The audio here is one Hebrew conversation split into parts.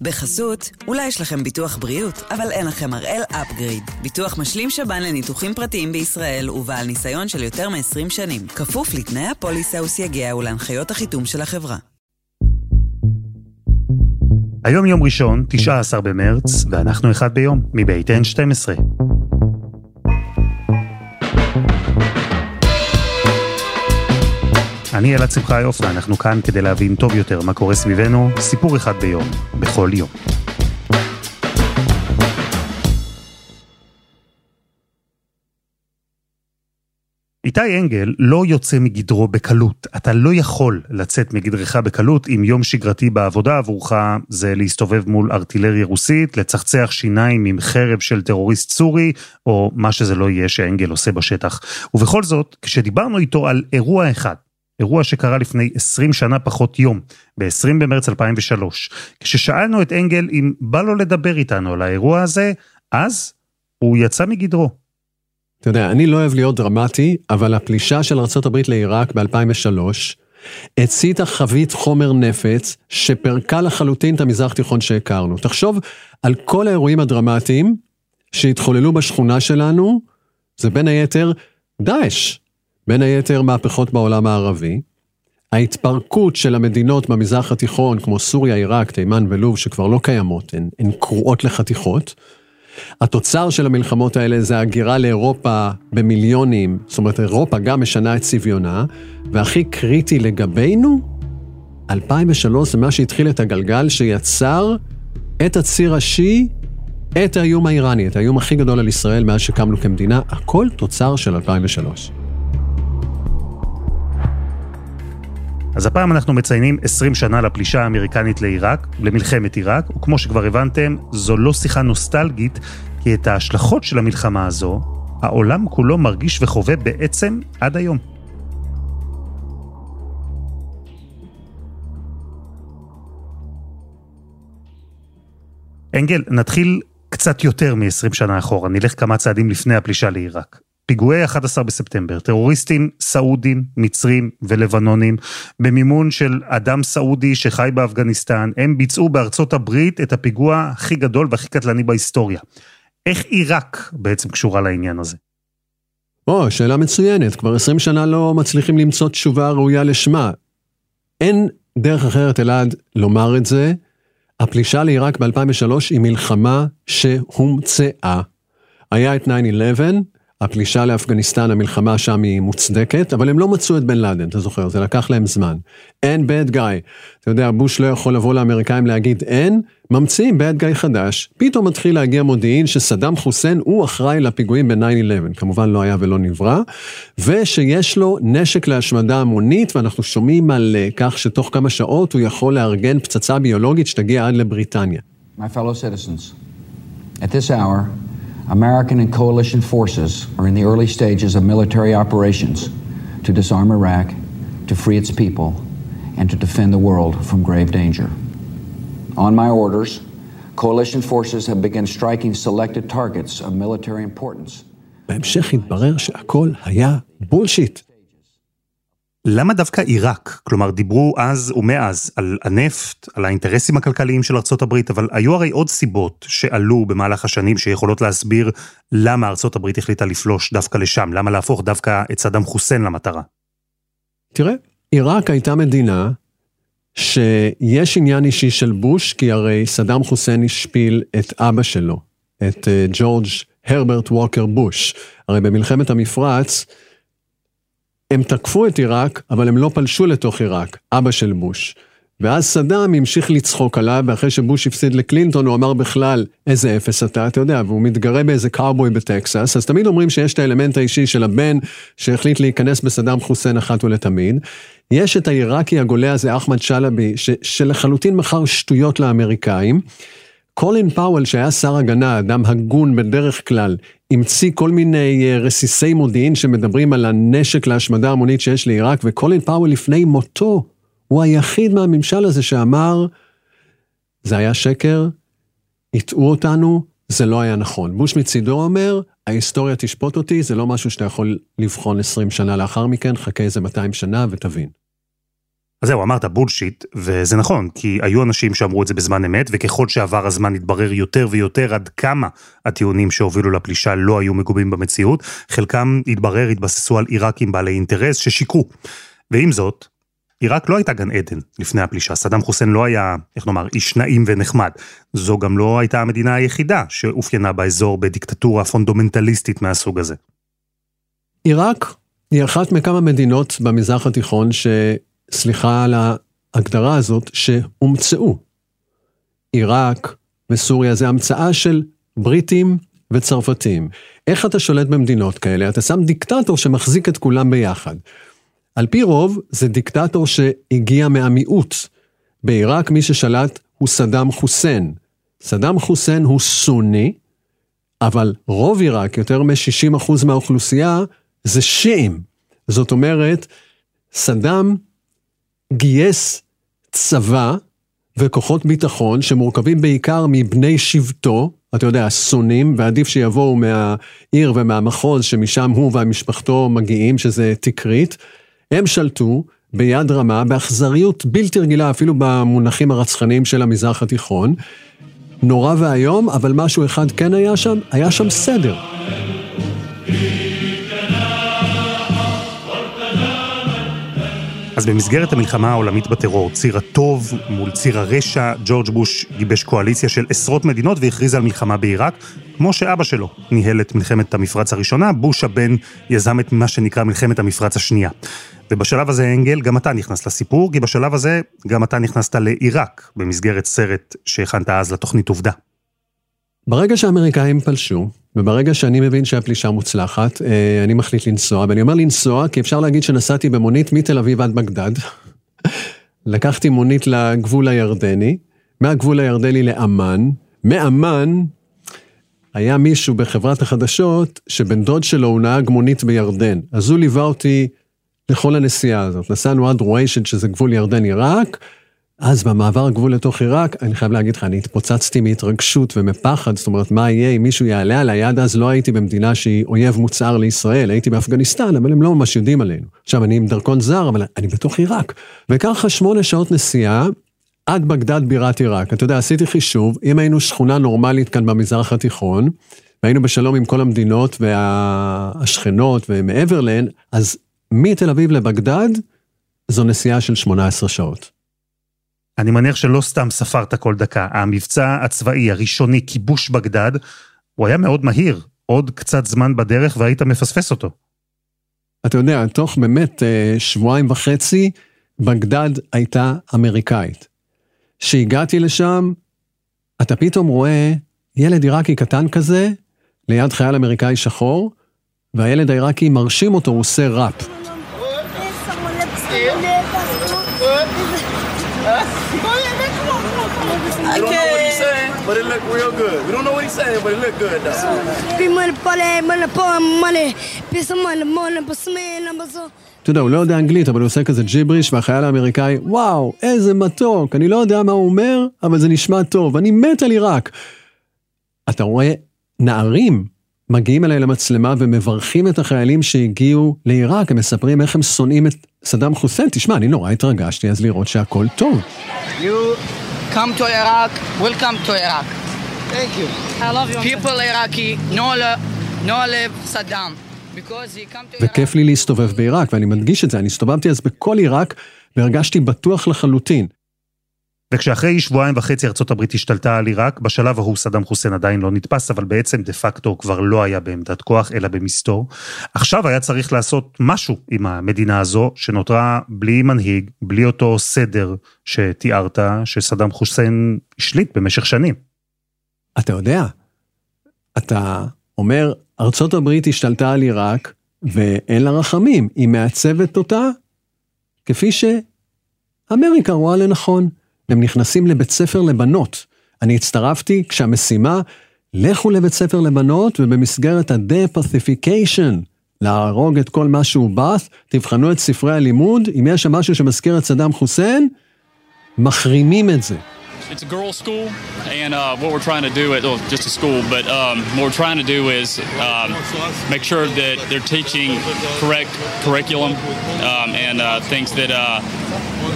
בחסות, אולי יש לכם ביטוח בריאות, אבל אין לכם הראל אפגריד. ביטוח משלים שב"ן לניתוחים פרטיים בישראל ובעל ניסיון של יותר מ-20 שנים. כפוף לתנאי הפוליסה וסייגיה ולהנחיות החיתום של החברה. היום יום ראשון, 19 במרץ, ואנחנו אחד ביום, מבית N12. אני אלעד שמחיוף, ואנחנו כאן כדי להבין טוב יותר מה קורה סביבנו, סיפור אחד ביום, בכל יום. איתי אנגל לא יוצא מגדרו בקלות. אתה לא יכול לצאת מגדרך בקלות אם יום שגרתי בעבודה עבורך זה להסתובב מול ארטילריה רוסית, לצחצח שיניים עם חרב של טרוריסט סורי, או מה שזה לא יהיה שאנגל עושה בשטח. ובכל זאת, כשדיברנו איתו על אירוע אחד, אירוע שקרה לפני 20 שנה פחות יום, ב-20 במרץ 2003. כששאלנו את אנגל אם בא לו לדבר איתנו על האירוע הזה, אז הוא יצא מגדרו. אתה יודע, אני לא אוהב להיות דרמטי, אבל הפלישה של ארה"ב לעיראק ב-2003 הציתה חבית חומר נפץ שפרקה לחלוטין את המזרח תיכון שהכרנו. תחשוב על כל האירועים הדרמטיים שהתחוללו בשכונה שלנו, זה בין היתר דאעש. בין היתר מהפכות בעולם הערבי, ההתפרקות של המדינות במזרח התיכון, כמו סוריה, עיראק, תימן ולוב, שכבר לא קיימות, הן, הן קרועות לחתיכות. התוצר של המלחמות האלה זה הגירה לאירופה במיליונים, זאת אומרת, אירופה גם משנה את צביונה, והכי קריטי לגבינו, 2003 זה מה שהתחיל את הגלגל שיצר את הציר השיעי, את האיום האיראני, את האיום הכי גדול על ישראל מאז שקמנו כמדינה, הכל תוצר של 2003. אז הפעם אנחנו מציינים 20 שנה לפלישה האמריקנית לעיראק, למלחמת עיראק, וכמו שכבר הבנתם, זו לא שיחה נוסטלגית, כי את ההשלכות של המלחמה הזו, העולם כולו מרגיש וחווה בעצם עד היום. אנגל, נתחיל קצת יותר מ-20 שנה אחורה, נלך כמה צעדים לפני הפלישה לעיראק. פיגועי 11 בספטמבר, טרוריסטים סעודים, מצרים ולבנונים, במימון של אדם סעודי שחי באפגניסטן, הם ביצעו בארצות הברית את הפיגוע הכי גדול והכי קטלני בהיסטוריה. איך עיראק בעצם קשורה לעניין הזה? או, שאלה מצוינת. כבר 20 שנה לא מצליחים למצוא תשובה ראויה לשמה. אין דרך אחרת, אלעד, לומר את זה. הפלישה לעיראק ב-2003 היא מלחמה שהומצאה. היה את 9-11, הפלישה לאפגניסטן, המלחמה שם היא מוצדקת, אבל הם לא מצאו את בן לאדן, אתה זוכר, זה לקח להם זמן. אין bad guy. אתה יודע, בוש לא יכול לבוא לאמריקאים להגיד אין, ממציאים bad guy חדש, פתאום מתחיל להגיע מודיעין שסדאם חוסיין הוא אחראי לפיגועים ב-9-11, כמובן לא היה ולא נברא, ושיש לו נשק להשמדה המונית, ואנחנו שומעים על אה, כך שתוך כמה שעות הוא יכול לארגן פצצה ביולוגית שתגיע עד לבריטניה. My fellow citizens, at this hour, American and coalition forces are in the early stages of military operations to disarm Iraq, to free its people, and to defend the world from grave danger. On my orders, coalition forces have begun striking selected targets of military importance. בהמשך התברר שהכל היה בולשיט. למה דווקא עיראק? כלומר, דיברו אז ומאז על הנפט, על האינטרסים הכלכליים של הברית, אבל היו הרי עוד סיבות שעלו במהלך השנים שיכולות להסביר למה הברית החליטה לפלוש דווקא לשם, למה להפוך דווקא את סדאם חוסיין למטרה. תראה, עיראק הייתה מדינה שיש עניין אישי של בוש, כי הרי סדאם חוסיין השפיל את אבא שלו, את אה, ג'ורג' הרברט ווקר בוש. הרי במלחמת המפרץ, הם תקפו את עיראק, אבל הם לא פלשו לתוך עיראק, אבא של בוש. ואז סדאם המשיך לצחוק עליו, ואחרי שבוש הפסיד לקלינטון, הוא אמר בכלל, איזה אפס אתה, אתה יודע, והוא מתגרה באיזה קאובוי בטקסס, אז תמיד אומרים שיש את האלמנט האישי של הבן שהחליט להיכנס בסדאם חוסיין אחת ולתמיד. יש את העיראקי הגולה הזה, אחמד שלבי, שלחלוטין מכר שטויות לאמריקאים. קולין פאוול, שהיה שר הגנה, אדם הגון בדרך כלל, המציא כל מיני אה, רסיסי מודיעין שמדברים על הנשק להשמדה המונית שיש לעיראק, וקולין פאוול לפני מותו, הוא היחיד מהממשל הזה שאמר, זה היה שקר, הטעו אותנו, זה לא היה נכון. בוש מצידו אומר, ההיסטוריה תשפוט אותי, זה לא משהו שאתה יכול לבחון 20 שנה לאחר מכן, חכה איזה 200 שנה ותבין. אז זהו, אמרת בולשיט, וזה נכון, כי היו אנשים שאמרו את זה בזמן אמת, וככל שעבר הזמן התברר יותר ויותר עד כמה הטיעונים שהובילו לפלישה לא היו מגובים במציאות, חלקם התברר, התבססו על עיראקים בעלי אינטרס ששיקרו. ועם זאת, עיראק לא הייתה גן עדן לפני הפלישה, סדאם חוסיין לא היה, איך נאמר, איש נעים ונחמד. זו גם לא הייתה המדינה היחידה שאופיינה באזור בדיקטטורה פונדומנטליסטית מהסוג הזה. עיראק היא אחת מכמה מדינות במזרח התיכון ש... סליחה על ההגדרה הזאת, שהומצאו. עיראק וסוריה זה המצאה של בריטים וצרפתים. איך אתה שולט במדינות כאלה? אתה שם דיקטטור שמחזיק את כולם ביחד. על פי רוב, זה דיקטטור שהגיע מהמיעוט. בעיראק מי ששלט הוא סדאם חוסיין. סדאם חוסיין הוא סוני, אבל רוב עיראק, יותר מ-60% מהאוכלוסייה, זה שיעים. זאת אומרת, סדאם גייס צבא וכוחות ביטחון שמורכבים בעיקר מבני שבטו, אתה יודע, סונים, ועדיף שיבואו מהעיר ומהמחוז שמשם הוא ומשפחתו מגיעים, שזה תקרית. הם שלטו ביד רמה, באכזריות בלתי רגילה, אפילו במונחים הרצחניים של המזרח התיכון. נורא ואיום, אבל משהו אחד כן היה שם, היה שם סדר. אז במסגרת המלחמה העולמית בטרור, ציר הטוב מול ציר הרשע, ג'ורג' בוש גיבש קואליציה של עשרות מדינות והכריז על מלחמה בעיראק, כמו שאבא שלו ניהל את מלחמת המפרץ הראשונה, בוש הבן יזם את מה שנקרא מלחמת המפרץ השנייה. ובשלב הזה, אנגל, גם אתה נכנס לסיפור, כי בשלב הזה גם אתה נכנסת לעיראק, במסגרת סרט שהכנת אז לתוכנית עובדה. ברגע שהאמריקאים פלשו, וברגע שאני מבין שהפלישה מוצלחת, אה, אני מחליט לנסוע, ואני אומר לנסוע כי אפשר להגיד שנסעתי במונית מתל אביב עד בגדד. לקחתי מונית לגבול הירדני, מהגבול הירדני לאמ"ן, מאמ"ן היה מישהו בחברת החדשות שבן דוד שלו הוא נהג מונית בירדן. אז הוא ליווה אותי לכל הנסיעה הזאת. נסענו עד רואשד שזה גבול ירדן-עיראק, אז במעבר הגבול לתוך עיראק, אני חייב להגיד לך, אני התפוצצתי מהתרגשות ומפחד, זאת אומרת, מה יהיה אם מישהו יעלה עליי? עד אז לא הייתי במדינה שהיא אויב מוצהר לישראל, הייתי באפגניסטן, אבל הם לא ממש יודעים עלינו. עכשיו, אני עם דרכון זר, אבל אני בתוך עיראק. וככה שמונה שעות נסיעה עד בגדד בירת עיראק. אתה יודע, עשיתי חישוב, אם היינו שכונה נורמלית כאן במזרח התיכון, והיינו בשלום עם כל המדינות והשכנות ומעבר להן, אז מתל אביב לבגדד, זו נסיעה של 18 שעות. אני מניח שלא סתם ספרת כל דקה. המבצע הצבאי הראשוני, כיבוש בגדד, הוא היה מאוד מהיר. עוד קצת זמן בדרך והיית מפספס אותו. אתה יודע, תוך באמת אה, שבועיים וחצי, בגדד הייתה אמריקאית. כשהגעתי לשם, אתה פתאום רואה ילד עיראקי קטן כזה, ליד חייל אמריקאי שחור, והילד העיראקי מרשים אותו, הוא עושה ראפ. I don't know what he's saying, but it looked real good. We don't know what he's saying, but it looked good though. אתה יודע, הוא לא יודע אנגלית, אבל הוא עושה כזה ג'יבריש, והחייל האמריקאי, וואו, איזה מתוק, אני לא יודע מה הוא אומר, אבל זה נשמע טוב, אני מת על עיראק. אתה רואה נערים מגיעים אליי למצלמה ומברכים את החיילים שהגיעו לעיראק, הם מספרים איך הם שונאים את סדאם חוסיין. תשמע, אני נורא התרגשתי אז לראות שהכל טוב. You come to Iraq, welcome to Iraq. Thank you. I love you. People Iraqi, no, no live Saddam. וכיף לי להסתובב בעיראק, ואני מדגיש את זה, אני הסתובבתי אז בכל עיראק והרגשתי בטוח לחלוטין. וכשאחרי שבועיים וחצי ארצות הברית השתלטה על עיראק, בשלב ההוא סדאם חוסיין עדיין לא נתפס, אבל בעצם דה פקטו כבר לא היה בעמדת כוח, אלא במסתור. עכשיו היה צריך לעשות משהו עם המדינה הזו, שנותרה בלי מנהיג, בלי אותו סדר שתיארת, שסדאם חוסיין השליט במשך שנים. אתה יודע, אתה אומר, ארצות הברית השתלטה על עיראק, ואין לה רחמים, היא מעצבת אותה כפי שאמריקה רואה לנכון. הם נכנסים לבית ספר לבנות. אני הצטרפתי כשהמשימה, לכו לבית ספר לבנות, ובמסגרת ה-depacification, להרוג את כל מה שהוא באס, תבחנו את ספרי הלימוד, אם יש שם משהו שמזכיר את סדאם חוסיין, מחרימים את זה. It's a girls' school, and uh, what we're trying to do, at, well, just a school, but um, what we're trying to do is um, make sure that they're teaching correct curriculum um, and uh, things that uh,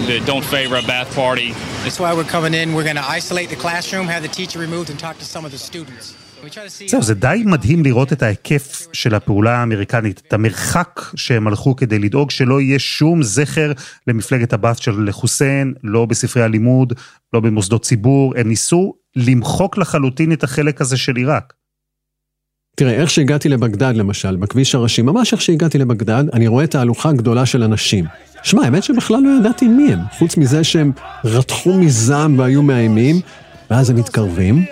that don't favor a bath party. That's why we're coming in. We're going to isolate the classroom, have the teacher removed, and talk to some of the students. זהו, זה די מדהים לראות את ההיקף של הפעולה האמריקנית, את המרחק שהם הלכו כדי לדאוג שלא יהיה שום זכר למפלגת הבאס של חוסיין, לא בספרי הלימוד, לא במוסדות ציבור, הם ניסו למחוק לחלוטין את החלק הזה של עיראק. תראה, איך שהגעתי לבגדד למשל, בכביש הראשי, ממש איך שהגעתי לבגדד, אני רואה תהלוכה גדולה של אנשים. שמע, האמת שבכלל לא ידעתי מי הם, חוץ מזה שהם רתחו מזעם והיו מאיימים, ואז הם מתקרבים,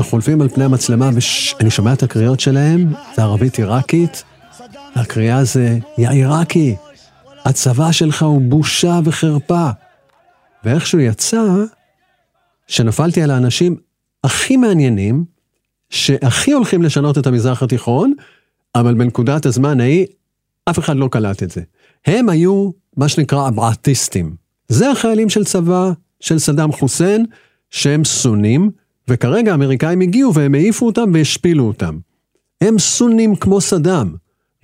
וחולפים על פני המצלמה, ואני שומע את הקריאות שלהם, זה ערבית עיראקית, והקריאה זה, יא עיראקי, הצבא שלך הוא בושה וחרפה. ואיכשהו יצא, שנפלתי על האנשים הכי מעניינים, שהכי הולכים לשנות את המזרח התיכון, אבל בנקודת הזמן ההיא, אף אחד לא קלט את זה. הם היו מה שנקרא אבעטיסטים. זה החיילים של צבא של סדאם חוסיין, שהם סונים, וכרגע האמריקאים הגיעו והם העיפו אותם והשפילו אותם. הם סונים כמו סדאם,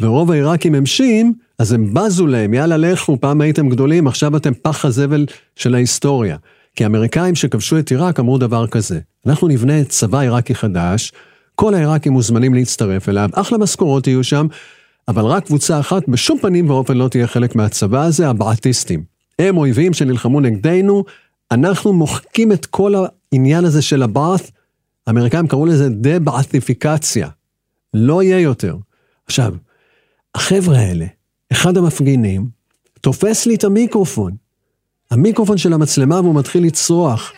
ורוב העיראקים הם שיעים, אז הם בזו להם, יאללה לכו, פעם הייתם גדולים, עכשיו אתם פח הזבל של ההיסטוריה. כי האמריקאים שכבשו את עיראק אמרו דבר כזה, אנחנו נבנה צבא עיראקי חדש, כל העיראקים מוזמנים להצטרף אליו, אחלה משכורות יהיו שם, אבל רק קבוצה אחת בשום פנים ואופן לא תהיה חלק מהצבא הזה, הבעטיסטים. הם אויבים שנלחמו נגדנו, אנחנו מוחקים את כל העניין הזה של הבעת', האמריקאים קראו לזה דה-בעתיפיקציה. לא יהיה יותר. עכשיו, החבר'ה האלה, אחד המפגינים, תופס לי את המיקרופון. המיקרופון של המצלמה והוא מתחיל לצרוח.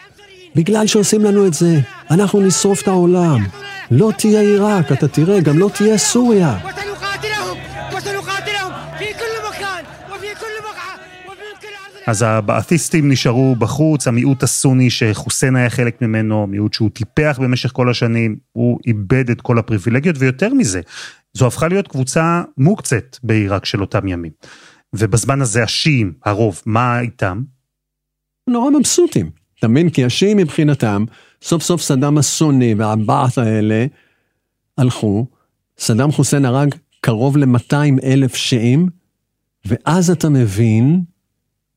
בגלל שעושים לנו את זה, אנחנו נשרוף את העולם. לא תהיה עיראק, אתה תראה, גם לא תהיה סוריה. אז הבעתיסטים נשארו בחוץ, המיעוט הסוני שחוסיין היה חלק ממנו, מיעוט שהוא טיפח במשך כל השנים, הוא איבד את כל הפריבילגיות, ויותר מזה, זו הפכה להיות קבוצה מוקצת בעיראק של אותם ימים. ובזמן הזה השיעים, הרוב, מה איתם? נורא מבסוטים. אתה מבין? כי השיעים מבחינתם, סוף סוף סדאם הסוני והבעת' האלה הלכו, סדאם חוסיין הרג קרוב ל-200 אלף שיעים, ואז אתה מבין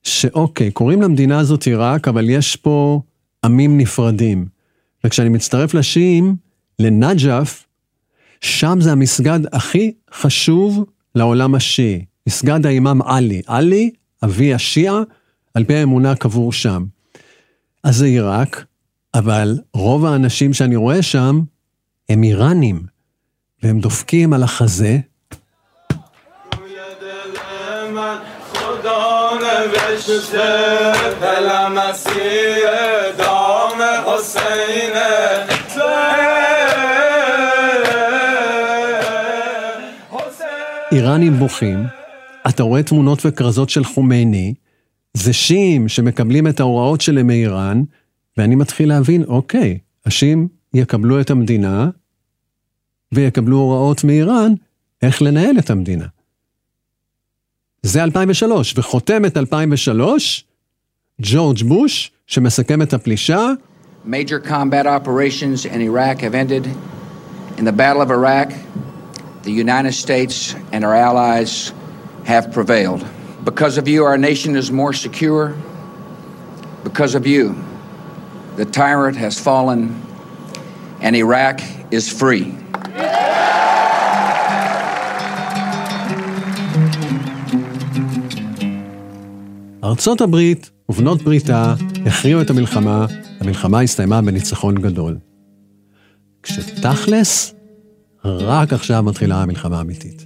שאוקיי, קוראים למדינה הזאת עיראק, אבל יש פה עמים נפרדים. וכשאני מצטרף לשיעים, לנג'ף, שם זה המסגד הכי חשוב לעולם השיעי. מסגד האימאם עלי. עלי, אבי השיעה, על פי האמונה קבור שם. אז זה עיראק, אבל רוב האנשים שאני רואה שם הם איראנים, והם דופקים על החזה. איראנים בוכים, אתה רואה תמונות וכרזות של חומייני, זה שיעים שמקבלים את ההוראות שלהם מאיראן, ואני מתחיל להבין, אוקיי, השיעים יקבלו את המדינה, ויקבלו הוראות מאיראן איך לנהל את המדינה. זה 2003, וחותמת 2003, ג'ורג' בוש, שמסכם את הפלישה. Major combat operations in Iraq have ended. In the Battle of Iraq, the United States and our allies have prevailed. Because of you, our nation is more secure. Because of you, the tyrant has fallen and Iraq is free. ארצות הברית ובנות בריתה הכריעו את המלחמה, המלחמה הסתיימה בניצחון גדול. כשתכלס, רק עכשיו מתחילה המלחמה האמיתית.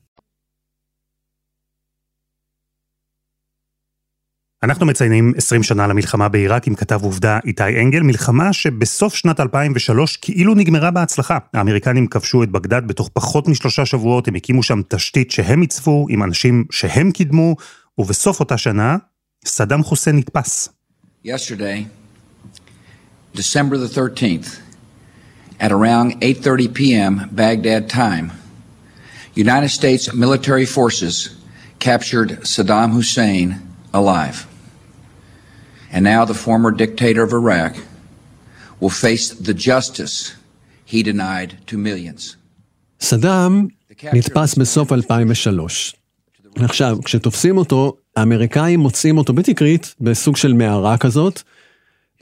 אנחנו מציינים 20 שנה למלחמה בעיראק עם כתב עובדה איתי אנגל, מלחמה שבסוף שנת 2003 כאילו נגמרה בהצלחה. האמריקנים כבשו את בגדד בתוך פחות משלושה שבועות, הם הקימו שם תשתית שהם עיצבו, עם אנשים שהם קידמו, ובסוף אותה שנה, סדאם חוסיין נתפס. Yesterday, December the 13th, at around 8:30 p.m. Baghdad time, United States military forces captured Saddam Hussein alive. And now the former dictator of Iraq will face the justice he denied to millions. סדאם נתפס בסוף 2003. עכשיו, כשתופסים אותו, האמריקאים מוצאים אותו בתקרית, בסוג של מערה כזאת,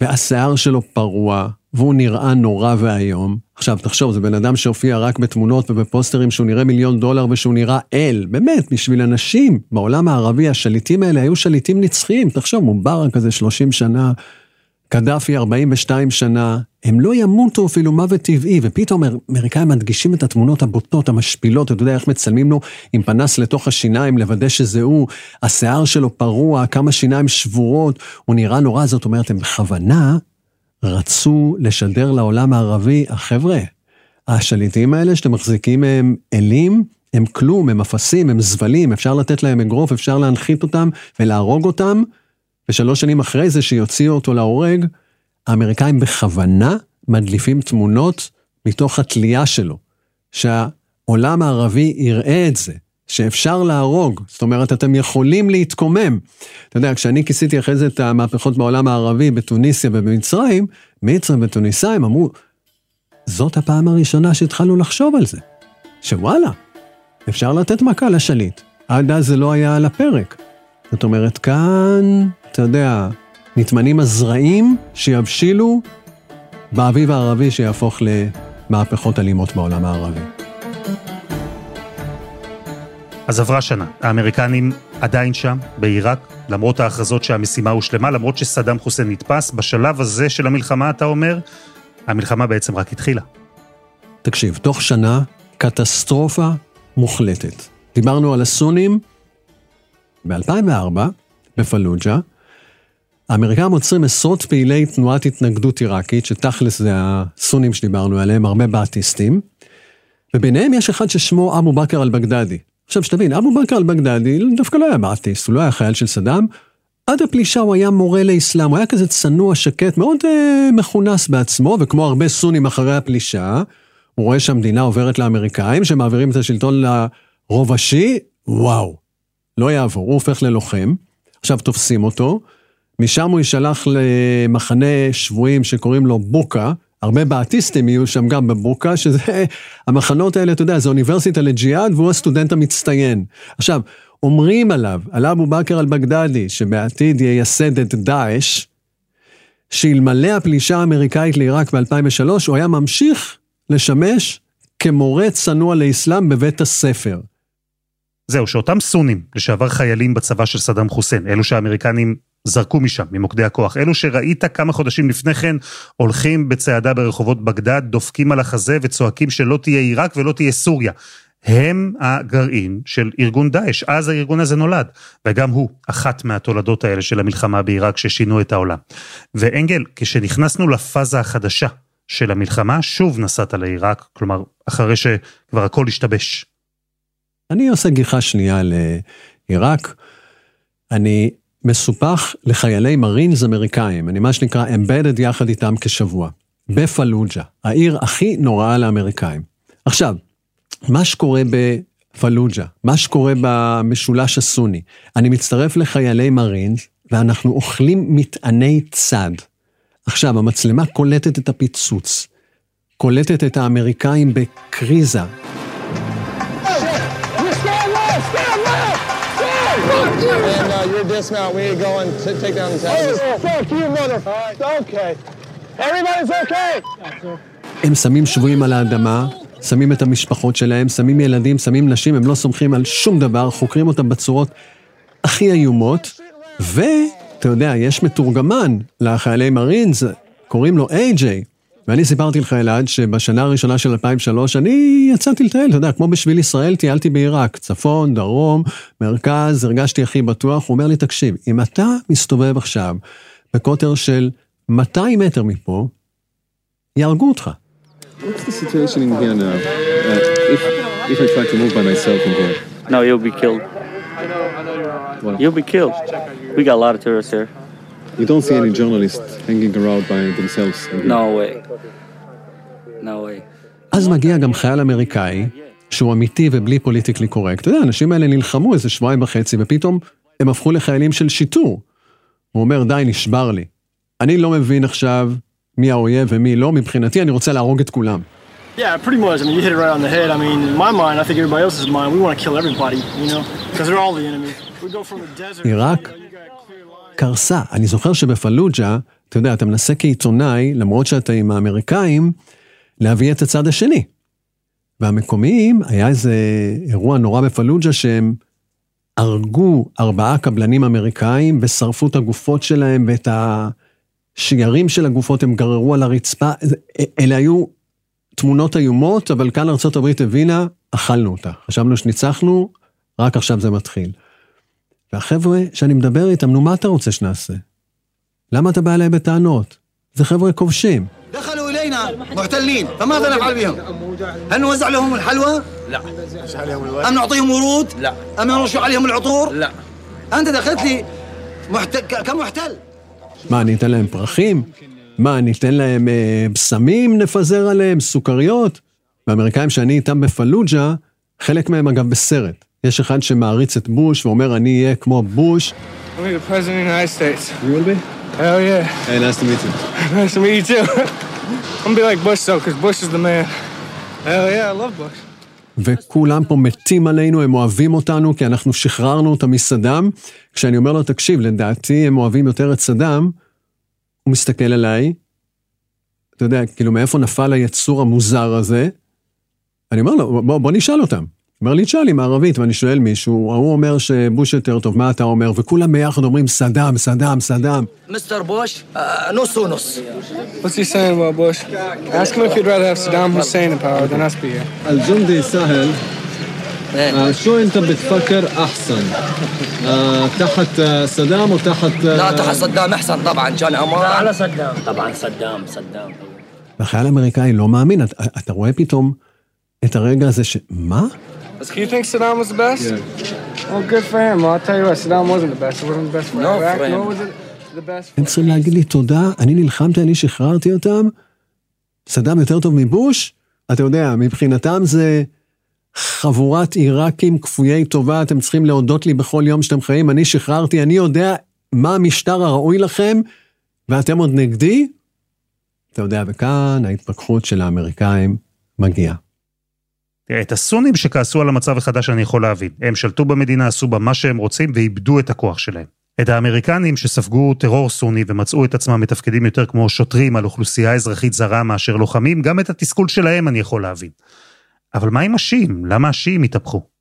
והשיער שלו פרוע, והוא נראה נורא ואיום. עכשיו, תחשוב, זה בן אדם שהופיע רק בתמונות ובפוסטרים שהוא נראה מיליון דולר ושהוא נראה אל. באמת, בשביל אנשים בעולם הערבי, השליטים האלה היו שליטים נצחיים. תחשוב, מובארק כזה 30 שנה, קדאפי 42 שנה, הם לא ימותו אפילו מוות טבעי, ופתאום האמריקאים מדגישים את התמונות הבוטות, המשפילות, אתה יודע איך מצלמים לו עם פנס לתוך השיניים, לוודא שזה הוא, השיער שלו פרוע, כמה שיניים שבורות, הוא נראה נורא, זאת אומרת, הם בכוונה רצו לשדר לעולם הערבי, החבר'ה, השליטים האלה שאתם מחזיקים מהם אלים, הם כלום, הם אפסים, הם זבלים, אפשר לתת להם אגרוף, אפשר להנחית אותם ולהרוג אותם, ושלוש שנים אחרי זה שיוציאו אותו להורג, האמריקאים בכוונה מדליפים תמונות מתוך התלייה שלו, שהעולם הערבי יראה את זה, שאפשר להרוג, זאת אומרת, אתם יכולים להתקומם. אתה יודע, כשאני כיסיתי אחרי זה את המהפכות בעולם הערבי, בתוניסיה ובמצרים, מצרים ותוניסאים אמרו, זאת הפעם הראשונה שהתחלנו לחשוב על זה, שוואלה, אפשר לתת מכה לשליט. עד אז זה לא היה על הפרק. זאת אומרת, כאן, אתה יודע, נטמנים הזרעים שיבשילו באביב הערבי שיהפוך למהפכות אלימות בעולם הערבי. אז עברה שנה, האמריקנים עדיין שם, בעיראק, למרות ההכרזות שהמשימה הושלמה, למרות שסדאם חוסיין נתפס, בשלב הזה של המלחמה, אתה אומר, המלחמה בעצם רק התחילה. תקשיב, תוך שנה, קטסטרופה מוחלטת. דיברנו על הסונים, ב-2004, בפלוג'ה, האמריקאים עוצרים עשרות פעילי תנועת התנגדות עיראקית, שתכלס זה הסונים שדיברנו עליהם, הרבה באטיסטים, וביניהם יש אחד ששמו אבו בכר אל-בגדדי. עכשיו, שתבין, אבו בכר אל-בגדדי דווקא לא היה באטיסט, הוא לא היה חייל של סדאם. עד הפלישה הוא היה מורה לאסלאם, הוא היה כזה צנוע, שקט, מאוד אה, מכונס בעצמו, וכמו הרבה סונים אחרי הפלישה, הוא רואה שהמדינה עוברת לאמריקאים, שמעבירים את השלטון לרוב השיעי, וואו, לא יעבור, הוא הופך ללוחם. עכשיו תופסים אותו, משם הוא יישלח למחנה שבויים שקוראים לו בוקה, הרבה באטיסטים יהיו שם גם בבוקה, שזה, המחנות האלה, אתה יודע, זה אוניברסיטה לג'יהאד והוא הסטודנט המצטיין. עכשיו, אומרים עליו, על אבו בכר אל-בגדדי, שבעתיד ייסד את דאעש, שאלמלא הפלישה האמריקאית לעיראק ב-2003, הוא היה ממשיך לשמש כמורה צנוע לאסלאם בבית הספר. זהו, שאותם סונים, לשעבר חיילים בצבא של סדאם חוסיין, אלו שהאמריקנים זרקו משם, ממוקדי הכוח. אלו שראית כמה חודשים לפני כן הולכים בצעדה ברחובות בגדד, דופקים על החזה וצועקים שלא תהיה עיראק ולא תהיה סוריה. הם הגרעין של ארגון דאעש, אז הארגון הזה נולד, וגם הוא אחת מהתולדות האלה של המלחמה בעיראק ששינו את העולם. ואנגל, כשנכנסנו לפאזה החדשה של המלחמה, שוב נסעת לעיראק, כלומר, אחרי שכבר הכל השתבש. אני עושה גיחה שנייה לעיראק. אני מסופח לחיילי מרינס אמריקאים, אני מה שנקרא אמבדד יחד איתם כשבוע, בפלוג'ה, העיר הכי נוראה לאמריקאים. עכשיו, מה שקורה בפלוג'ה, מה שקורה במשולש הסוני, אני מצטרף לחיילי מרינס, ואנחנו אוכלים מטעני צד. עכשיו, המצלמה קולטת את הפיצוץ, קולטת את האמריקאים בקריזה, And uh, your dismount, we go and t- take down the terrorists. Oh, fuck you, motherfucker. Okay. Everybody's okay. הם שמים שבויים על האדמה, שמים את המשפחות שלהם, שמים ילדים, שמים נשים, הם לא סומכים על שום דבר, חוקרים אותם בצורות הכי איומות, ואתה יודע, יש מתורגמן לחיילי מרינס, קוראים לו איי-ג'יי. ואני סיפרתי לך, אלעד, שבשנה הראשונה של 2003 אני יצאתי לטייל, אתה יודע, כמו בשביל ישראל, טיילתי בעיראק, צפון, דרום, מרכז, הרגשתי הכי בטוח. הוא אומר לי, תקשיב, אם אתה מסתובב עכשיו בקוטר של 200 מטר מפה, יהרגו אותך. What's the situation in here now? Uh, if, if I try to move by myself in here? No, you'll be killed. You'll be killed. We got a lot of tourists here. You don't see any journalists hanging around by themselves. No way. No way. אז מגיע גם חייל אמריקאי, שהוא אמיתי ובלי פוליטיקלי קורקט. אתה יודע, האנשים האלה נלחמו איזה שבועיים וחצי, ופתאום הם הפכו לחיילים של שיטור. הוא אומר, די, נשבר לי. אני לא מבין עכשיו מי האויב ומי לא, מבחינתי אני רוצה להרוג את כולם. Yeah, pretty much. I mean, you hit it right on the head. I mean, in my mind, I think everybody else's mind, we want to kill everybody, you know, because they're all the enemy. We go from the desert. עיראק קרסה. אני זוכר שבפלוג'ה, אתה יודע, אתה מנסה כעיתונאי, למרות שאתה עם האמריקאים, להביא את הצד השני. והמקומיים, היה איזה אירוע נורא בפלוג'ה שהם הרגו ארבעה קבלנים אמריקאים ושרפו את הגופות שלהם ואת השיירים של הגופות הם גררו על הרצפה. אלה היו תמונות איומות, אבל כאן ארה"ב הבינה, אכלנו אותה. חשבנו שניצחנו, רק עכשיו זה מתחיל. והחבר'ה שאני מדבר איתם, נו, מה אתה רוצה שנעשה? למה אתה בא אליי בטענות? זה חבר'ה כובשים. دخلوا الينا محتلين فماذا نفعل بهم؟ هل نوزع لهم الحلوى؟ لا. ام نعطيهم ورود؟ لا. ام نرش عليهم العطور؟ لا. انت دخلت لي محت... ك- كمحتل מה, אני אתן להם פרחים? מה, אני אתן להם אה, בשמים, נפזר עליהם, סוכריות? והאמריקאים שאני איתם בפלוג'ה, חלק מהם אגב בסרט. יש אחד שמעריץ את בוש ואומר, אני אהיה כמו בוש. I'll be the president of the United States. You will be? Hell yeah. Hey, nice to meet you. nice to meet you too. I'm gonna be like Bush though, because Bush is the man. Hell yeah, I love Bush. וכולם פה מתים עלינו, הם אוהבים אותנו, כי אנחנו שחררנו אותם מסדאם. כשאני אומר לו, תקשיב, לדעתי הם אוהבים יותר את סדאם, הוא מסתכל עליי, אתה יודע, כאילו, מאיפה נפל היצור המוזר הזה? אני אומר לו, בוא, בוא נשאל אותם. הוא אומר לי, תשאל לי מערבית, ואני שואל מישהו, ההוא אומר שבוש יותר טוב, מה אתה אומר? וכולם ביחד אומרים, סדאם, סדאם, סדאם. مستر بوش آه، نص ونص What's he saying about Bush? Ask him if he'd rather have Saddam Hussein in power than us be here. الجندي سهل آه، شو انت بتفكر احسن آه، تحت آه، صدام وتحت آه، لا تحت صدام احسن طبعا كان امر على صدام. طبعا صدام صدام. והחייל האמריקאי לא מאמין, אתה, אתה רואה פתאום את הרגע הזה ש... מה? So you think Saddam was the best? Well, good for him. Well, I'll tell you what, Saddam wasn't the best. It wasn't the best for No, Iraq, for him. was it the best הם צריכים להגיד לי תודה, אני נלחמתי, אני שחררתי אותם, סדאם יותר טוב מבוש? אתה יודע, מבחינתם זה חבורת עיראקים כפויי טובה, אתם צריכים להודות לי בכל יום שאתם חיים, אני שחררתי, אני יודע מה המשטר הראוי לכם, ואתם עוד נגדי? אתה יודע, וכאן ההתפכחות של האמריקאים מגיעה. את הסונים שכעסו על המצב החדש אני יכול להבין. הם שלטו במדינה, עשו בה מה שהם רוצים ואיבדו את הכוח שלהם. את האמריקנים שספגו טרור סוני ומצאו את עצמם מתפקדים יותר כמו שוטרים על אוכלוסייה אזרחית זרה מאשר לוחמים, גם את התסכול שלהם אני יכול להבין. אבל מה עם השיעים? למה השיעים התהפכו?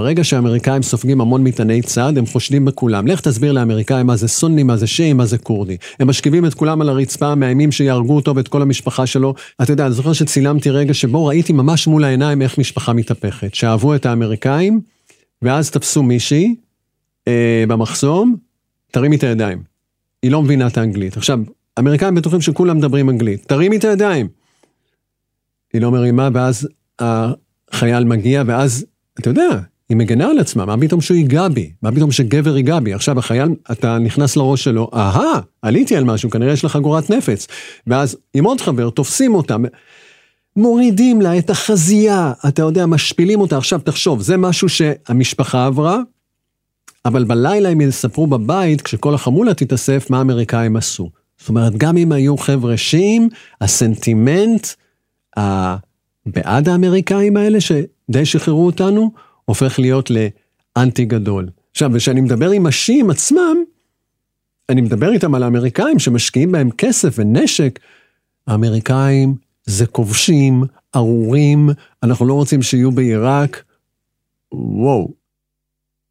ברגע שהאמריקאים סופגים המון מטעני צד, הם חושדים בכולם. לך תסביר לאמריקאים מה זה סוני, מה זה שיעי, מה זה כורדי. הם משכיבים את כולם על הרצפה, מאיימים שיהרגו אותו ואת כל המשפחה שלו. אתה יודע, אני זוכר שצילמתי רגע שבו ראיתי ממש מול העיניים איך משפחה מתהפכת. שאהבו את האמריקאים, ואז תפסו מישהי אה, במחסום, תרימי את הידיים. היא לא מבינה את האנגלית. עכשיו, האמריקאים בטוחים שכולם מדברים אנגלית. תרימי את הידיים. היא לא מרימה, ואז החייל מגיע, ואז, אתה יודע, היא מגנה על עצמה, מה פתאום שהוא ייגע בי? מה פתאום שגבר ייגע בי? עכשיו החייל, אתה נכנס לראש שלו, אהה, עליתי על משהו, כנראה יש לך גורת נפץ. ואז עם עוד חבר, תופסים אותה, מורידים לה את החזייה, אתה יודע, משפילים אותה. עכשיו תחשוב, זה משהו שהמשפחה עברה, אבל בלילה הם יספרו בבית, כשכל החמולה תתאסף, מה האמריקאים עשו. זאת אומרת, גם אם היו חבר'ה שיעים, הסנטימנט הבעד האמריקאים האלה, שדי שחררו אותנו, הופך להיות לאנטי גדול. עכשיו, וכשאני מדבר עם השיעים עצמם, אני מדבר איתם על האמריקאים שמשקיעים בהם כסף ונשק. האמריקאים זה כובשים, ארורים, אנחנו לא רוצים שיהיו בעיראק. וואו.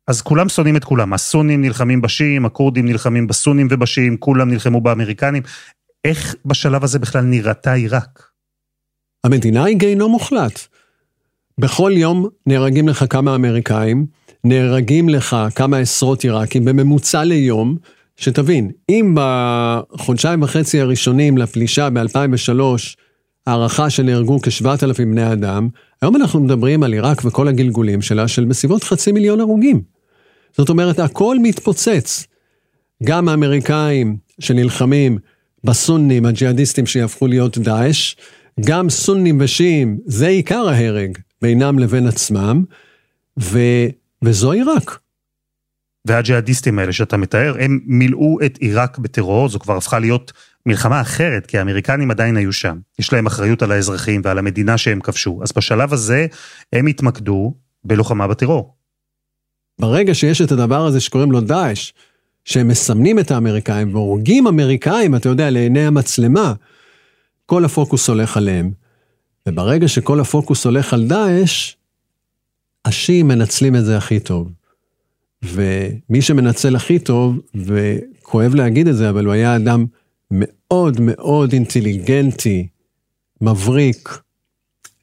אז כולם שונאים את כולם, הסונים נלחמים בשיעים, הכורדים נלחמים בסונים ובשיעים, כולם נלחמו באמריקנים. איך בשלב הזה בכלל נראתה עיראק? המדינה היא גיהנום מוחלט. בכל יום נהרגים לך כמה אמריקאים, נהרגים לך כמה עשרות עיראקים, בממוצע ליום, שתבין, אם בחודשיים וחצי הראשונים לפלישה ב-2003, הערכה שנהרגו כ-7,000 בני אדם, היום אנחנו מדברים על עיראק וכל הגלגולים שלה של בסביבות חצי מיליון הרוגים. זאת אומרת, הכל מתפוצץ. גם האמריקאים שנלחמים בסונים, הג'יהאדיסטים שיהפכו להיות דאעש, גם סונים ושיעים, זה עיקר ההרג בינם לבין עצמם, ו, וזו עיראק. והג'יהאדיסטים האלה שאתה מתאר, הם מילאו את עיראק בטרור, זו כבר הפכה להיות מלחמה אחרת, כי האמריקנים עדיין היו שם. יש להם אחריות על האזרחים ועל המדינה שהם כבשו. אז בשלב הזה הם התמקדו בלוחמה בטרור. ברגע שיש את הדבר הזה שקוראים לו דאעש, שהם מסמנים את האמריקאים והורגים אמריקאים, אתה יודע, לעיני המצלמה, כל הפוקוס הולך עליהם. וברגע שכל הפוקוס הולך על דאעש, השיעים מנצלים את זה הכי טוב. ומי שמנצל הכי טוב, וכואב להגיד את זה, אבל הוא היה אדם מאוד מאוד אינטליגנטי, מבריק,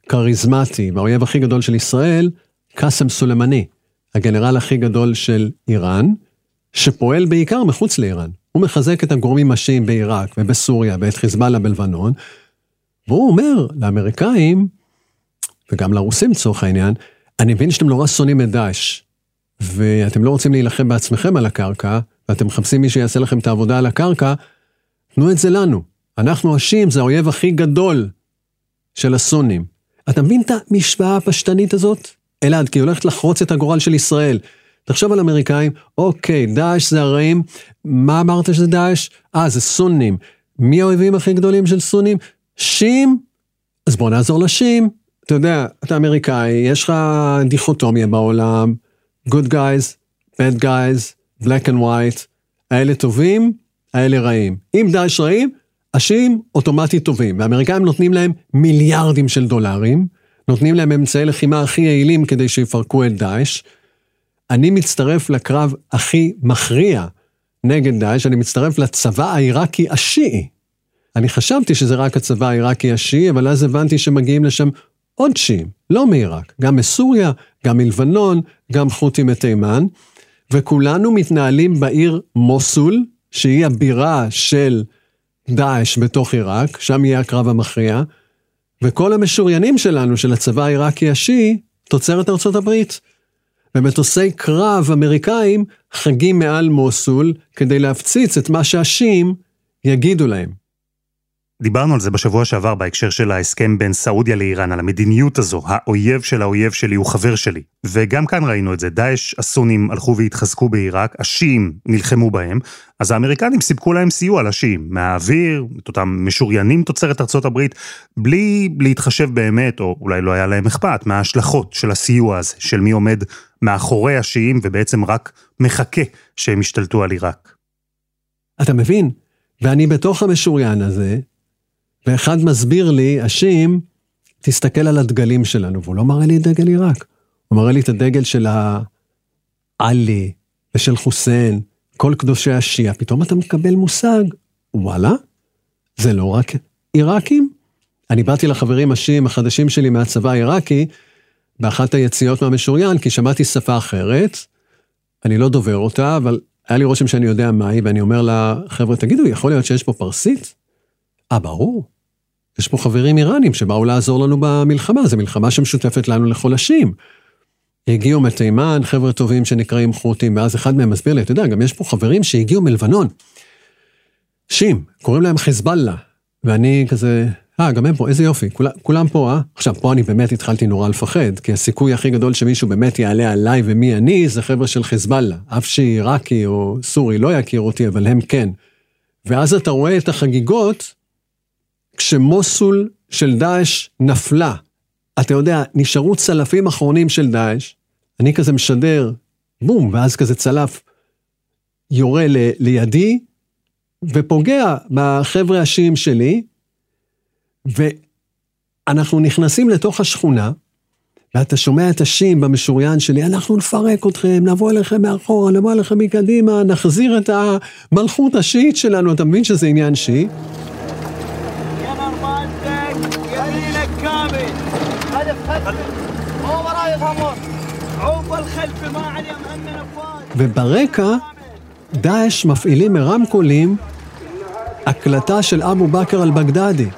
כריזמטי, והאויב הכי גדול של ישראל, קאסם סולימני, הגנרל הכי גדול של איראן, שפועל בעיקר מחוץ לאיראן. הוא מחזק את הגורמים השיעים בעיראק ובסוריה ואת חיזבאללה בלבנון, והוא אומר לאמריקאים, וגם לרוסים לצורך העניין, אני מבין שאתם נורא שונאים את דאעש, ואתם לא רוצים להילחם בעצמכם על הקרקע, ואתם מחפשים מי שיעשה לכם את העבודה על הקרקע, תנו את זה לנו. אנחנו השיעים, זה האויב הכי גדול של הסונים. אתה מבין את המשוואה הפשטנית הזאת? אלעד, כי היא הולכת לחרוץ את הגורל של ישראל. תחשוב על אמריקאים, אוקיי, דאעש זה הרעים, מה אמרת שזה דאעש? אה, זה סונים. מי האויבים הכי גדולים של סונים? שיעים? אז בוא נעזור לשיעים. אתה יודע, אתה אמריקאי, יש לך דיכוטומיה בעולם, good guys, bad guys, black and white, האלה טובים, האלה רעים. אם דאעש רעים, השיעים אוטומטית טובים, והאמריקאים נותנים להם מיליארדים של דולרים, נותנים להם אמצעי לחימה הכי יעילים כדי שיפרקו את דאעש. אני מצטרף לקרב הכי מכריע נגד דאעש, אני מצטרף לצבא העיראקי השיעי. אני חשבתי שזה רק הצבא העיראקי השיעי, אבל אז הבנתי שמגיעים לשם עוד שיעים, לא מעיראק, גם מסוריה, גם מלבנון, גם חות'ים מתימן, וכולנו מתנהלים בעיר מוסול, שהיא הבירה של דאעש בתוך עיראק, שם יהיה הקרב המכריע, וכל המשוריינים שלנו, של הצבא העיראקי השיעי, תוצרת ארצות הברית. ומטוסי קרב אמריקאים חגים מעל מוסול כדי להפציץ את מה שהשיעים יגידו להם. דיברנו על זה בשבוע שעבר בהקשר של ההסכם בין סעודיה לאיראן, על המדיניות הזו, האויב של האויב שלי הוא חבר שלי. וגם כאן ראינו את זה, דאעש הסונים הלכו והתחזקו בעיראק, השיעים נלחמו בהם, אז האמריקנים סיפקו להם סיוע לשיעים, מהאוויר, את אותם משוריינים תוצרת ארצות הברית, בלי להתחשב באמת, או אולי לא היה להם אכפת, מההשלכות של הסיוע הזה, של מי עומד מאחורי השיעים ובעצם רק מחכה שהם ישתלטו על עיראק. אתה מבין? ואני בתוך המשוריין הזה, ואחד מסביר לי, השים, תסתכל על הדגלים שלנו, והוא לא מראה לי את דגל עיראק. הוא מראה לי את הדגל של העלי ושל חוסיין, כל קדושי השיעה. פתאום אתה מקבל מושג, וואלה, זה לא רק עיראקים? אני באתי לחברים השיעים החדשים שלי מהצבא העיראקי, באחת היציאות מהמשוריין, כי שמעתי שפה אחרת, אני לא דובר אותה, אבל היה לי רושם שאני יודע מהי, ואני אומר לחבר'ה, תגידו, יכול להיות שיש פה פרסית? אה, ברור. יש פה חברים איראנים שבאו לעזור לנו במלחמה, זו מלחמה שמשותפת לנו לחולשים. הגיעו מתימן, חבר'ה טובים שנקראים חות'ים, ואז אחד מהם מסביר לי, אתה יודע, גם יש פה חברים שהגיעו מלבנון. שים, קוראים להם חיזבאללה. ואני כזה, אה, גם הם פה, איזה יופי, כול, כולם פה, אה? עכשיו, פה אני באמת התחלתי נורא לפחד, כי הסיכוי הכי גדול שמישהו באמת יעלה עליי ומי אני, זה חבר'ה של חיזבאללה. אף שעיראקי או סורי לא יכיר אותי, אבל הם כן. ואז אתה רואה את החגיגות, כשמוסול של דאעש נפלה, אתה יודע, נשארו צלפים אחרונים של דאעש, אני כזה משדר, בום, ואז כזה צלף יורה ל, לידי, ופוגע בחבר'ה השיעים שלי, ואנחנו נכנסים לתוך השכונה, ואתה שומע את השיעים במשוריין שלי, אנחנו נפרק אתכם, נבוא אליכם מאחורה, נבוא אליכם מקדימה, נחזיר את המלכות השיעית שלנו, אתה מבין שזה עניין שיעי? וברקע, דאעש מפעילים מרמקולים הקלטה של אבו בכר אל-בגדדי,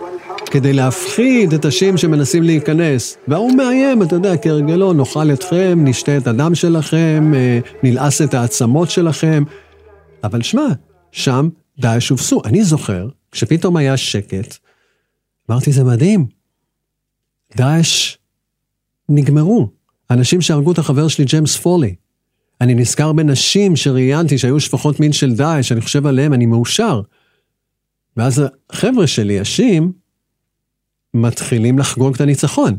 כדי להפחיד את השיעים שמנסים להיכנס. והוא מאיים, אתה יודע, כהרגלו, נאכל אתכם, נשתה את הדם שלכם, אה, נלעס את העצמות שלכם. אבל שמע, שם דאעש הובסו. אני זוכר, כשפתאום היה שקט, אמרתי, זה מדהים. דאעש נגמרו. אנשים שהרגו את החבר שלי, ג'יימס פולי. אני נזכר בנשים שראיינתי שהיו שפחות מין של דאעש, אני חושב עליהם, אני מאושר. ואז החבר'ה שלי, השים, מתחילים לחגוג את הניצחון.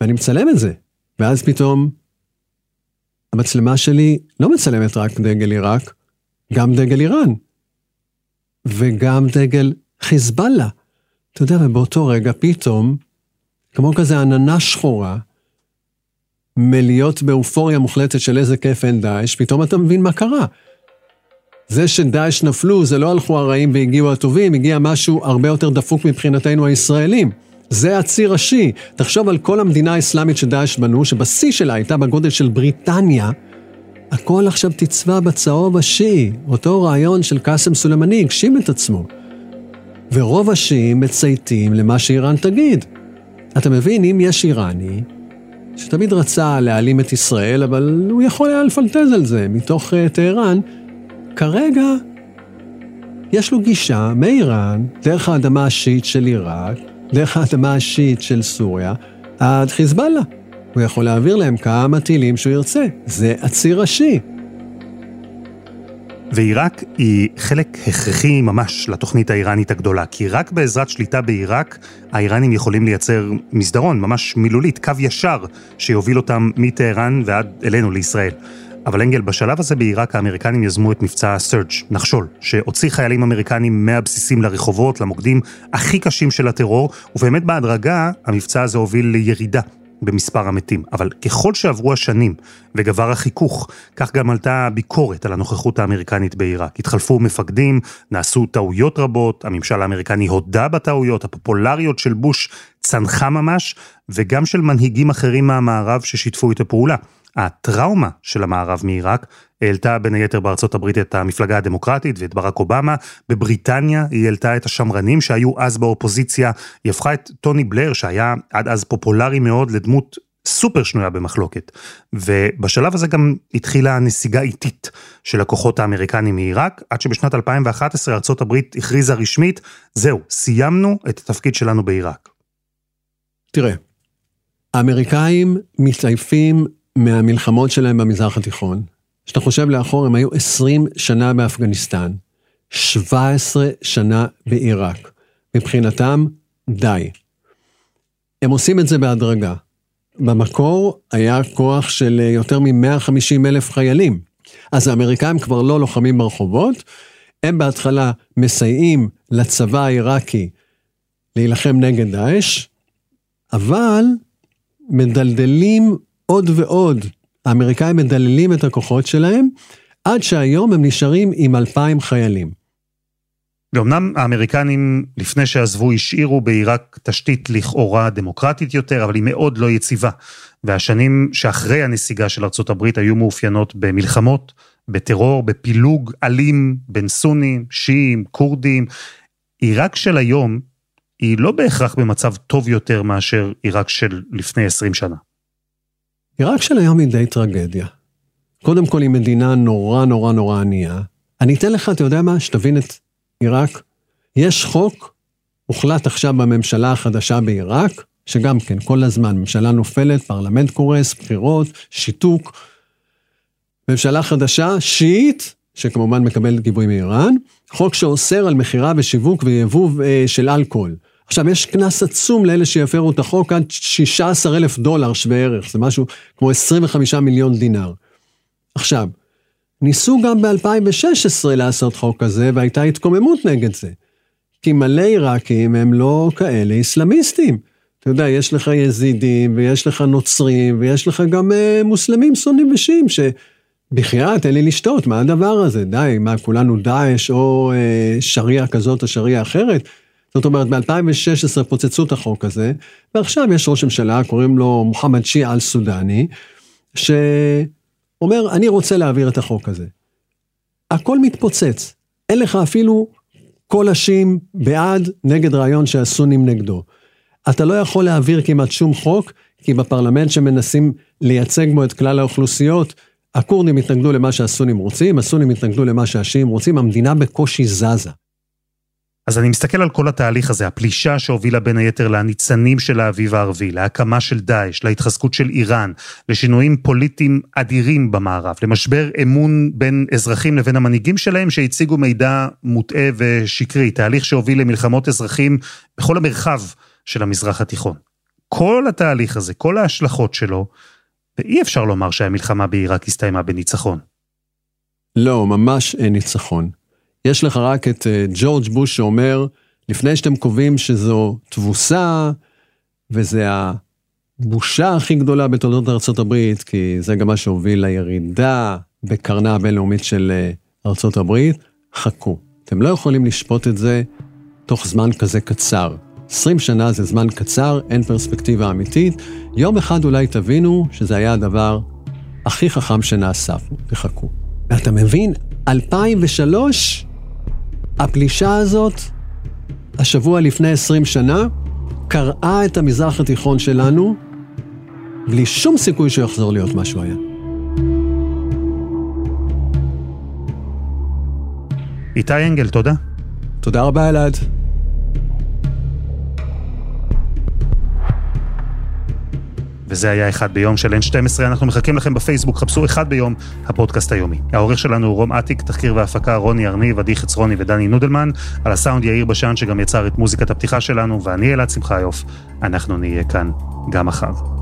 ואני מצלם את זה. ואז פתאום המצלמה שלי לא מצלמת רק דגל עיראק, גם דגל איראן. וגם דגל חיזבאללה. אתה יודע, ובאותו רגע פתאום, כמו כזה עננה שחורה, מלהיות באופוריה מוחלטת של איזה כיף אין דאעש, פתאום אתה מבין מה קרה. זה שדאעש נפלו, זה לא הלכו הרעים והגיעו הטובים, הגיע משהו הרבה יותר דפוק מבחינתנו הישראלים. זה הציר השיעי. תחשוב על כל המדינה האסלאמית שדאעש בנו, שבשיא שלה הייתה בגודל של בריטניה, הכל עכשיו תצבע בצהוב השיעי. אותו רעיון של קאסם סולימני הגשים את עצמו. ורוב השיעים מצייתים למה שאיראן תגיד. אתה מבין, אם יש איראני, שתמיד רצה להעלים את ישראל, אבל הוא יכול היה לפנטז על זה מתוך uh, טהרן, כרגע יש לו גישה מאיראן, דרך האדמה השיעית של עיראק, דרך האדמה השיעית של סוריה, עד חיזבאללה. הוא יכול להעביר להם כמה טילים שהוא ירצה. זה הציר השיעי. ועיראק היא חלק הכרחי ממש לתוכנית האיראנית הגדולה, כי רק בעזרת שליטה בעיראק, האיראנים יכולים לייצר מסדרון, ממש מילולית, קו ישר, שיוביל אותם מטהרן ועד אלינו לישראל. אבל אנגל, בשלב הזה בעיראק האמריקנים יזמו את מבצע סרג', נחשול, שהוציא חיילים אמריקנים מהבסיסים לרחובות, למוקדים הכי קשים של הטרור, ובאמת בהדרגה המבצע הזה הוביל לירידה במספר המתים. אבל ככל שעברו השנים וגבר החיכוך, כך גם עלתה הביקורת על הנוכחות האמריקנית בעיראק. התחלפו מפקדים, נעשו טעויות רבות, הממשל האמריקני הודה בטעויות, הפופולריות של בוש צנחה ממש, וגם של מנהיגים אחרים מהמערב ששיתפו איתו פעולה. הטראומה של המערב מעיראק העלתה בין היתר בארצות הברית את המפלגה הדמוקרטית ואת ברק אובמה, בבריטניה היא העלתה את השמרנים שהיו אז באופוזיציה, היא הפכה את טוני בלר שהיה עד אז פופולרי מאוד לדמות סופר שנויה במחלוקת. ובשלב הזה גם התחילה נסיגה איטית של הכוחות האמריקנים מעיראק, עד שבשנת 2011 ארצות הברית הכריזה רשמית, זהו, סיימנו את התפקיד שלנו בעיראק. תראה, האמריקאים מתעייפים מהמלחמות שלהם במזרח התיכון. כשאתה חושב לאחור, הם היו 20 שנה באפגניסטן, 17 שנה בעיראק. מבחינתם, די. הם עושים את זה בהדרגה. במקור היה כוח של יותר מ-150 אלף חיילים. אז האמריקאים כבר לא לוחמים ברחובות, הם בהתחלה מסייעים לצבא העיראקי להילחם נגד דאעש, אבל מדלדלים עוד ועוד. האמריקאים מדללים את הכוחות שלהם, עד שהיום הם נשארים עם אלפיים חיילים. ואומנם האמריקנים, לפני שעזבו, השאירו בעיראק תשתית לכאורה דמוקרטית יותר, אבל היא מאוד לא יציבה. והשנים שאחרי הנסיגה של ארצות הברית היו מאופיינות במלחמות, בטרור, בפילוג אלים בין סונים, שיעים, כורדים. עיראק של היום היא לא בהכרח במצב טוב יותר מאשר עיראק של לפני 20 שנה. עיראק של היום היא די טרגדיה. קודם כל היא מדינה נורא נורא נורא ענייה. אני אתן לך, אתה יודע מה? שתבין את עיראק. יש חוק, הוחלט עכשיו בממשלה החדשה בעיראק, שגם כן, כל הזמן, ממשלה נופלת, פרלמנט קורס, בחירות, שיתוק. ממשלה חדשה, שיעית, שכמובן מקבלת גיבוי מאיראן, חוק שאוסר על מכירה ושיווק ויבוא אה, של אלכוהול. עכשיו, יש קנס עצום לאלה שיפרו את החוק עד 16 אלף דולר שווה ערך, זה משהו כמו 25 מיליון דינר. עכשיו, ניסו גם ב-2016 לעשות חוק כזה, והייתה התקוממות נגד זה. כי מלא עיראקים הם לא כאלה איסלאמיסטים. אתה יודע, יש לך יזידים, ויש לך נוצרים, ויש לך גם uh, מוסלמים שונאים ושיעים, שבחייאת, תן לי לשתות, מה הדבר הזה? די, מה, כולנו דאעש או uh, שריעה כזאת או שריעה אחרת? זאת אומרת, ב-2016 פוצצו את החוק הזה, ועכשיו יש ראש ממשלה, קוראים לו מוחמד שיעה אל-סודני, שאומר, אני רוצה להעביר את החוק הזה. הכל מתפוצץ. אין לך אפילו קול השים בעד, נגד רעיון שהסונים נגדו. אתה לא יכול להעביר כמעט שום חוק, כי בפרלמנט שמנסים לייצג בו את כלל האוכלוסיות, הכורדים התנגדו למה שהסונים רוצים, הסונים התנגדו למה שהשיעים רוצים, המדינה בקושי זזה. אז אני מסתכל על כל התהליך הזה, הפלישה שהובילה בין היתר לניצנים של האביב הערבי, להקמה של דאעש, להתחזקות של איראן, לשינויים פוליטיים אדירים במערב, למשבר אמון בין אזרחים לבין המנהיגים שלהם שהציגו מידע מוטעה ושקרי, תהליך שהוביל למלחמות אזרחים בכל המרחב של המזרח התיכון. כל התהליך הזה, כל ההשלכות שלו, ואי אפשר לומר שהמלחמה בעיראק הסתיימה בניצחון. לא, ממש אין ניצחון. יש לך רק את אה, ג'ורג' בוש שאומר, לפני שאתם קובעים שזו תבוסה, וזה הבושה הכי גדולה בתולדות הברית, כי זה גם מה שהוביל לירידה בקרנה הבינלאומית של אה, הברית, חכו. אתם לא יכולים לשפוט את זה תוך זמן כזה קצר. 20 שנה זה זמן קצר, אין פרספקטיבה אמיתית. יום אחד אולי תבינו שזה היה הדבר הכי חכם שנעשה. תחכו. ואתה מבין, 2003, הפלישה הזאת, השבוע לפני 20 שנה, קרעה את המזרח התיכון שלנו, בלי שום סיכוי שהוא יחזור להיות מה שהוא היה. איתי אנגל, תודה. תודה רבה, אלעד. וזה היה אחד ביום של N12, אנחנו מחכים לכם בפייסבוק, חפשו אחד ביום, הפודקאסט היומי. העורך שלנו הוא רום אטיק, תחקיר והפקה רוני ארניב, עדי חצרוני ודני נודלמן, על הסאונד יאיר בשן שגם יצר את מוזיקת הפתיחה שלנו, ואני אלעד שמחיוף, אנחנו נהיה כאן גם מחר.